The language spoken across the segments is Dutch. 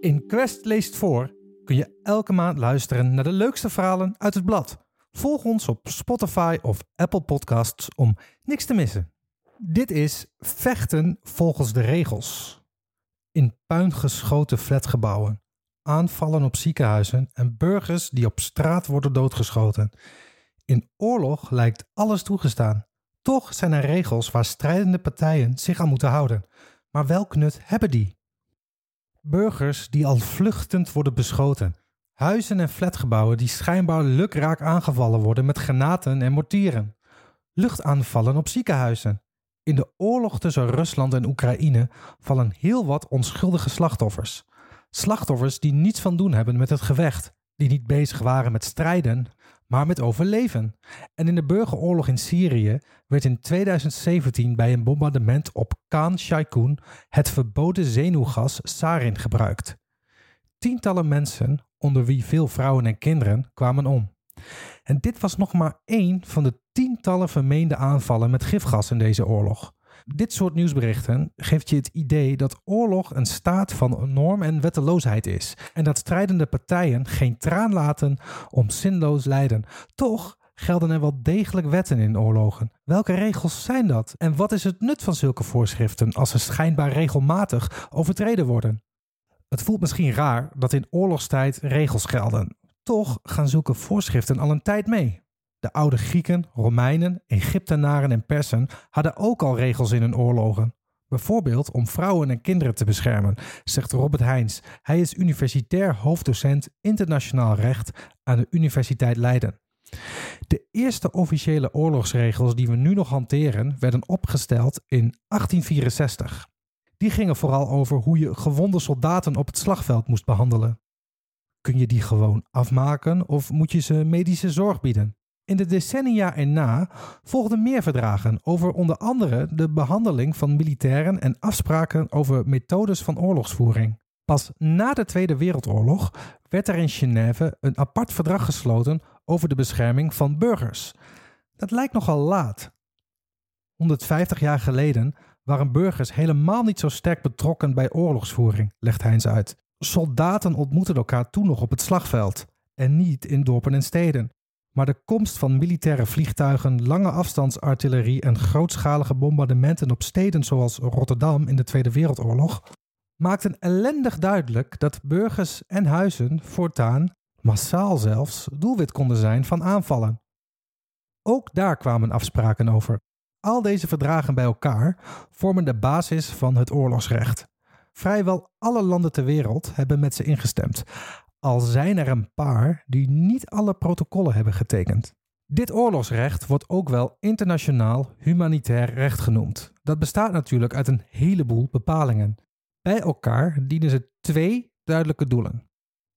In Quest leest voor kun je elke maand luisteren naar de leukste verhalen uit het blad. Volg ons op Spotify of Apple Podcasts om niks te missen. Dit is Vechten volgens de regels. In puin geschoten flatgebouwen, aanvallen op ziekenhuizen en burgers die op straat worden doodgeschoten. In oorlog lijkt alles toegestaan. Toch zijn er regels waar strijdende partijen zich aan moeten houden. Maar welk nut hebben die? Burgers die al vluchtend worden beschoten. Huizen en flatgebouwen die schijnbaar lukraak aangevallen worden met granaten en mortieren. Luchtaanvallen op ziekenhuizen. In de oorlog tussen Rusland en Oekraïne vallen heel wat onschuldige slachtoffers. Slachtoffers die niets van doen hebben met het gevecht, die niet bezig waren met strijden, maar met overleven. En in de burgeroorlog in Syrië werd in 2017 bij een bombardement op Khan Shaykhun het verboden zenuwgas sarin gebruikt. Tientallen mensen, onder wie veel vrouwen en kinderen, kwamen om. En dit was nog maar één van de tientallen vermeende aanvallen met gifgas in deze oorlog. Dit soort nieuwsberichten geeft je het idee dat oorlog een staat van norm en wetteloosheid is en dat strijdende partijen geen traan laten om zinloos lijden. Toch gelden er wel degelijk wetten in oorlogen. Welke regels zijn dat? En wat is het nut van zulke voorschriften als ze schijnbaar regelmatig overtreden worden? Het voelt misschien raar dat in oorlogstijd regels gelden. Toch gaan zulke voorschriften al een tijd mee. De oude Grieken, Romeinen, Egyptenaren en Persen hadden ook al regels in hun oorlogen. Bijvoorbeeld om vrouwen en kinderen te beschermen, zegt Robert Heijns. Hij is universitair hoofddocent internationaal recht aan de Universiteit Leiden. De eerste officiële oorlogsregels die we nu nog hanteren werden opgesteld in 1864. Die gingen vooral over hoe je gewonde soldaten op het slagveld moest behandelen. Kun je die gewoon afmaken of moet je ze medische zorg bieden? In de decennia erna volgden meer verdragen over onder andere de behandeling van militairen en afspraken over methodes van oorlogsvoering. Pas na de Tweede Wereldoorlog werd er in Genève een apart verdrag gesloten over de bescherming van burgers. Dat lijkt nogal laat. 150 jaar geleden waren burgers helemaal niet zo sterk betrokken bij oorlogsvoering, legt Heinz uit. Soldaten ontmoetten elkaar toen nog op het slagveld en niet in dorpen en steden. Maar de komst van militaire vliegtuigen, lange afstandsartillerie en grootschalige bombardementen op steden zoals Rotterdam in de Tweede Wereldoorlog maakten ellendig duidelijk dat burgers en huizen voortaan, massaal zelfs, doelwit konden zijn van aanvallen. Ook daar kwamen afspraken over. Al deze verdragen bij elkaar vormen de basis van het oorlogsrecht. Vrijwel alle landen ter wereld hebben met ze ingestemd, al zijn er een paar die niet alle protocollen hebben getekend. Dit oorlogsrecht wordt ook wel internationaal humanitair recht genoemd. Dat bestaat natuurlijk uit een heleboel bepalingen. Bij elkaar dienen ze twee duidelijke doelen.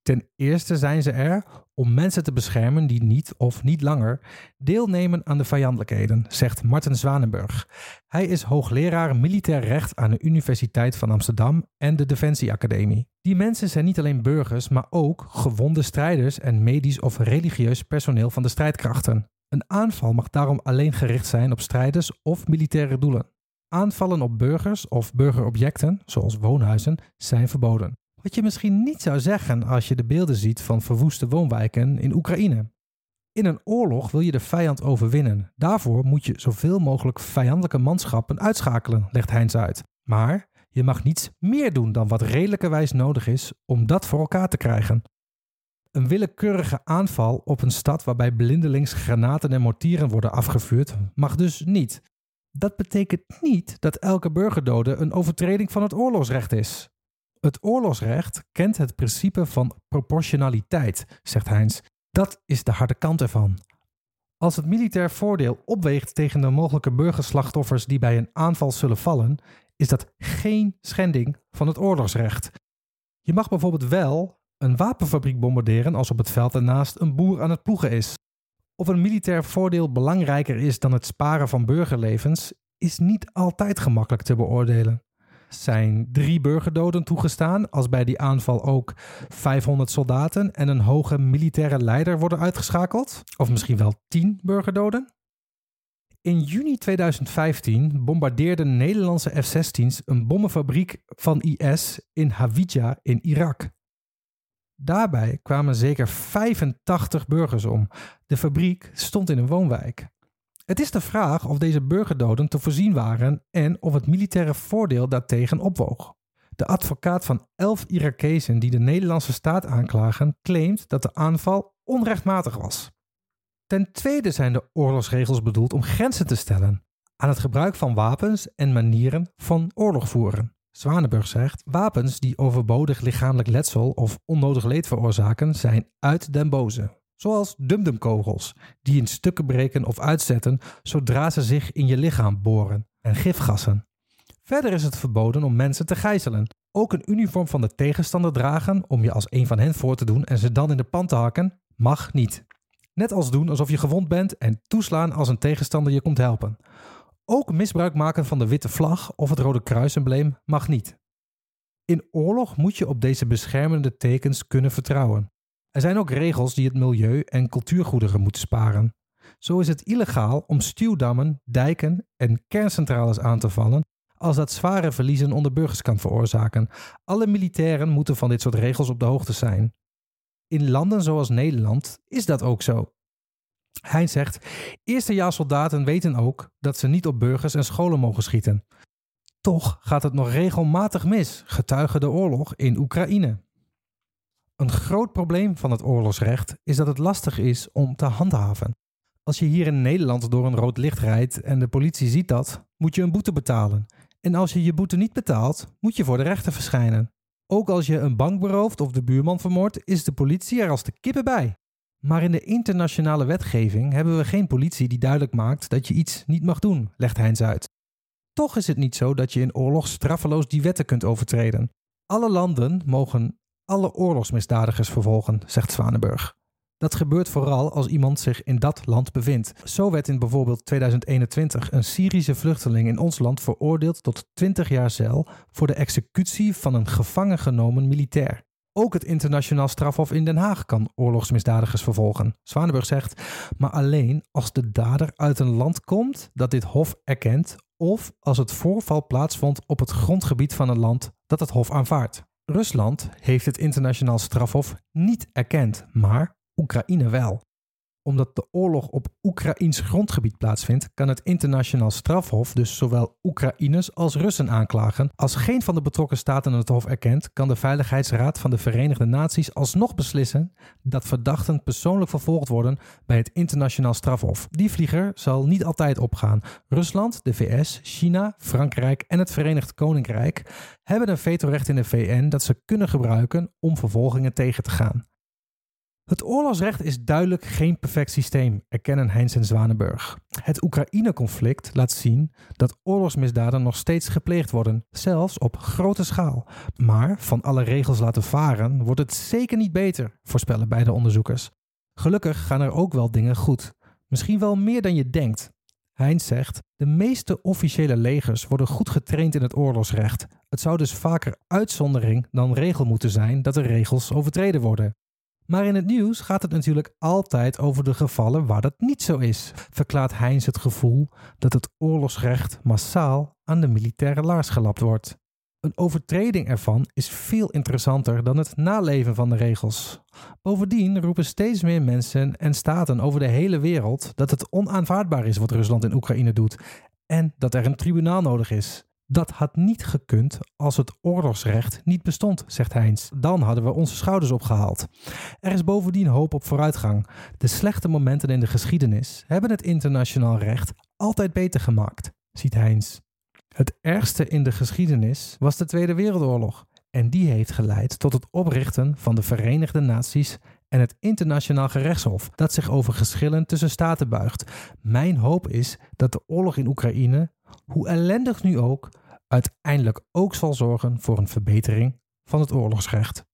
Ten eerste zijn ze er om mensen te beschermen die niet of niet langer deelnemen aan de vijandelijkheden, zegt Martin Zwanenburg. Hij is hoogleraar militair recht aan de Universiteit van Amsterdam en de Defensieacademie. Die mensen zijn niet alleen burgers, maar ook gewonde strijders en medisch of religieus personeel van de strijdkrachten. Een aanval mag daarom alleen gericht zijn op strijders of militaire doelen. Aanvallen op burgers of burgerobjecten, zoals woonhuizen, zijn verboden. Wat je misschien niet zou zeggen als je de beelden ziet van verwoeste woonwijken in Oekraïne. In een oorlog wil je de vijand overwinnen. Daarvoor moet je zoveel mogelijk vijandelijke manschappen uitschakelen, legt Heinz uit. Maar je mag niets meer doen dan wat redelijkerwijs nodig is om dat voor elkaar te krijgen. Een willekeurige aanval op een stad waarbij blindelings granaten en mortieren worden afgevuurd mag dus niet. Dat betekent niet dat elke burgerdode een overtreding van het oorlogsrecht is. Het oorlogsrecht kent het principe van proportionaliteit, zegt Heinz. Dat is de harde kant ervan. Als het militair voordeel opweegt tegen de mogelijke burgerslachtoffers die bij een aanval zullen vallen, is dat geen schending van het oorlogsrecht. Je mag bijvoorbeeld wel een wapenfabriek bombarderen als op het veld ernaast een boer aan het ploegen is. Of een militair voordeel belangrijker is dan het sparen van burgerlevens, is niet altijd gemakkelijk te beoordelen zijn drie burgerdoden toegestaan als bij die aanval ook 500 soldaten en een hoge militaire leider worden uitgeschakeld? Of misschien wel 10 burgerdoden? In juni 2015 bombardeerden Nederlandse F-16's een bommenfabriek van IS in Hawija in Irak. Daarbij kwamen zeker 85 burgers om. De fabriek stond in een woonwijk. Het is de vraag of deze burgerdoden te voorzien waren en of het militaire voordeel daartegen opwoog. De advocaat van elf Irakezen die de Nederlandse staat aanklagen, claimt dat de aanval onrechtmatig was. Ten tweede zijn de oorlogsregels bedoeld om grenzen te stellen aan het gebruik van wapens en manieren van oorlog voeren. Zwanenburg zegt: wapens die overbodig lichamelijk letsel of onnodig leed veroorzaken zijn uit den boze. Zoals dumdumkogels, die in stukken breken of uitzetten zodra ze zich in je lichaam boren, en gifgassen. Verder is het verboden om mensen te gijzelen. Ook een uniform van de tegenstander dragen om je als een van hen voor te doen en ze dan in de pan te hakken, mag niet. Net als doen alsof je gewond bent en toeslaan als een tegenstander je komt helpen. Ook misbruik maken van de witte vlag of het Rode Kruisembleem mag niet. In oorlog moet je op deze beschermende tekens kunnen vertrouwen. Er zijn ook regels die het milieu en cultuurgoederen moeten sparen. Zo is het illegaal om stuwdammen, dijken en kerncentrales aan te vallen als dat zware verliezen onder burgers kan veroorzaken. Alle militairen moeten van dit soort regels op de hoogte zijn. In landen zoals Nederland is dat ook zo. Hij zegt: Eerstejaarssoldaten weten ook dat ze niet op burgers en scholen mogen schieten. Toch gaat het nog regelmatig mis, getuige de oorlog in Oekraïne. Een groot probleem van het oorlogsrecht is dat het lastig is om te handhaven. Als je hier in Nederland door een rood licht rijdt en de politie ziet dat, moet je een boete betalen. En als je je boete niet betaalt, moet je voor de rechter verschijnen. Ook als je een bank berooft of de buurman vermoordt, is de politie er als de kippen bij. Maar in de internationale wetgeving hebben we geen politie die duidelijk maakt dat je iets niet mag doen, legt Heinz uit. Toch is het niet zo dat je in oorlog straffeloos die wetten kunt overtreden. Alle landen mogen alle oorlogsmisdadigers vervolgen, zegt Zwanenburg. Dat gebeurt vooral als iemand zich in dat land bevindt. Zo werd in bijvoorbeeld 2021 een Syrische vluchteling in ons land veroordeeld tot 20 jaar cel voor de executie van een gevangen genomen militair. Ook het internationaal strafhof in Den Haag kan oorlogsmisdadigers vervolgen. Zwanenburg zegt, maar alleen als de dader uit een land komt dat dit hof erkent of als het voorval plaatsvond op het grondgebied van een land dat het hof aanvaardt. Rusland heeft het internationaal strafhof niet erkend, maar Oekraïne wel omdat de oorlog op Oekraïns grondgebied plaatsvindt, kan het internationaal strafhof dus zowel Oekraïners als Russen aanklagen. Als geen van de betrokken staten het hof erkent, kan de Veiligheidsraad van de Verenigde Naties alsnog beslissen dat verdachten persoonlijk vervolgd worden bij het internationaal strafhof. Die vlieger zal niet altijd opgaan. Rusland, de VS, China, Frankrijk en het Verenigd Koninkrijk hebben een vetorecht in de VN dat ze kunnen gebruiken om vervolgingen tegen te gaan. Het oorlogsrecht is duidelijk geen perfect systeem, erkennen Heinz en Zwanenburg. Het Oekraïne-conflict laat zien dat oorlogsmisdaden nog steeds gepleegd worden, zelfs op grote schaal. Maar van alle regels laten varen wordt het zeker niet beter, voorspellen beide onderzoekers. Gelukkig gaan er ook wel dingen goed. Misschien wel meer dan je denkt. Heinz zegt: De meeste officiële legers worden goed getraind in het oorlogsrecht. Het zou dus vaker uitzondering dan regel moeten zijn dat de regels overtreden worden. Maar in het nieuws gaat het natuurlijk altijd over de gevallen waar dat niet zo is, verklaart Heinz het gevoel dat het oorlogsrecht massaal aan de militaire laars gelapt wordt. Een overtreding ervan is veel interessanter dan het naleven van de regels. Bovendien roepen steeds meer mensen en staten over de hele wereld dat het onaanvaardbaar is wat Rusland in Oekraïne doet en dat er een tribunaal nodig is. Dat had niet gekund als het oorlogsrecht niet bestond, zegt Heinz. Dan hadden we onze schouders opgehaald. Er is bovendien hoop op vooruitgang. De slechte momenten in de geschiedenis hebben het internationaal recht altijd beter gemaakt, ziet Heinz. Het ergste in de geschiedenis was de Tweede Wereldoorlog. En die heeft geleid tot het oprichten van de Verenigde Naties en het Internationaal Gerechtshof, dat zich over geschillen tussen staten buigt. Mijn hoop is dat de oorlog in Oekraïne, hoe ellendig nu ook, uiteindelijk ook zal zorgen voor een verbetering van het oorlogsrecht.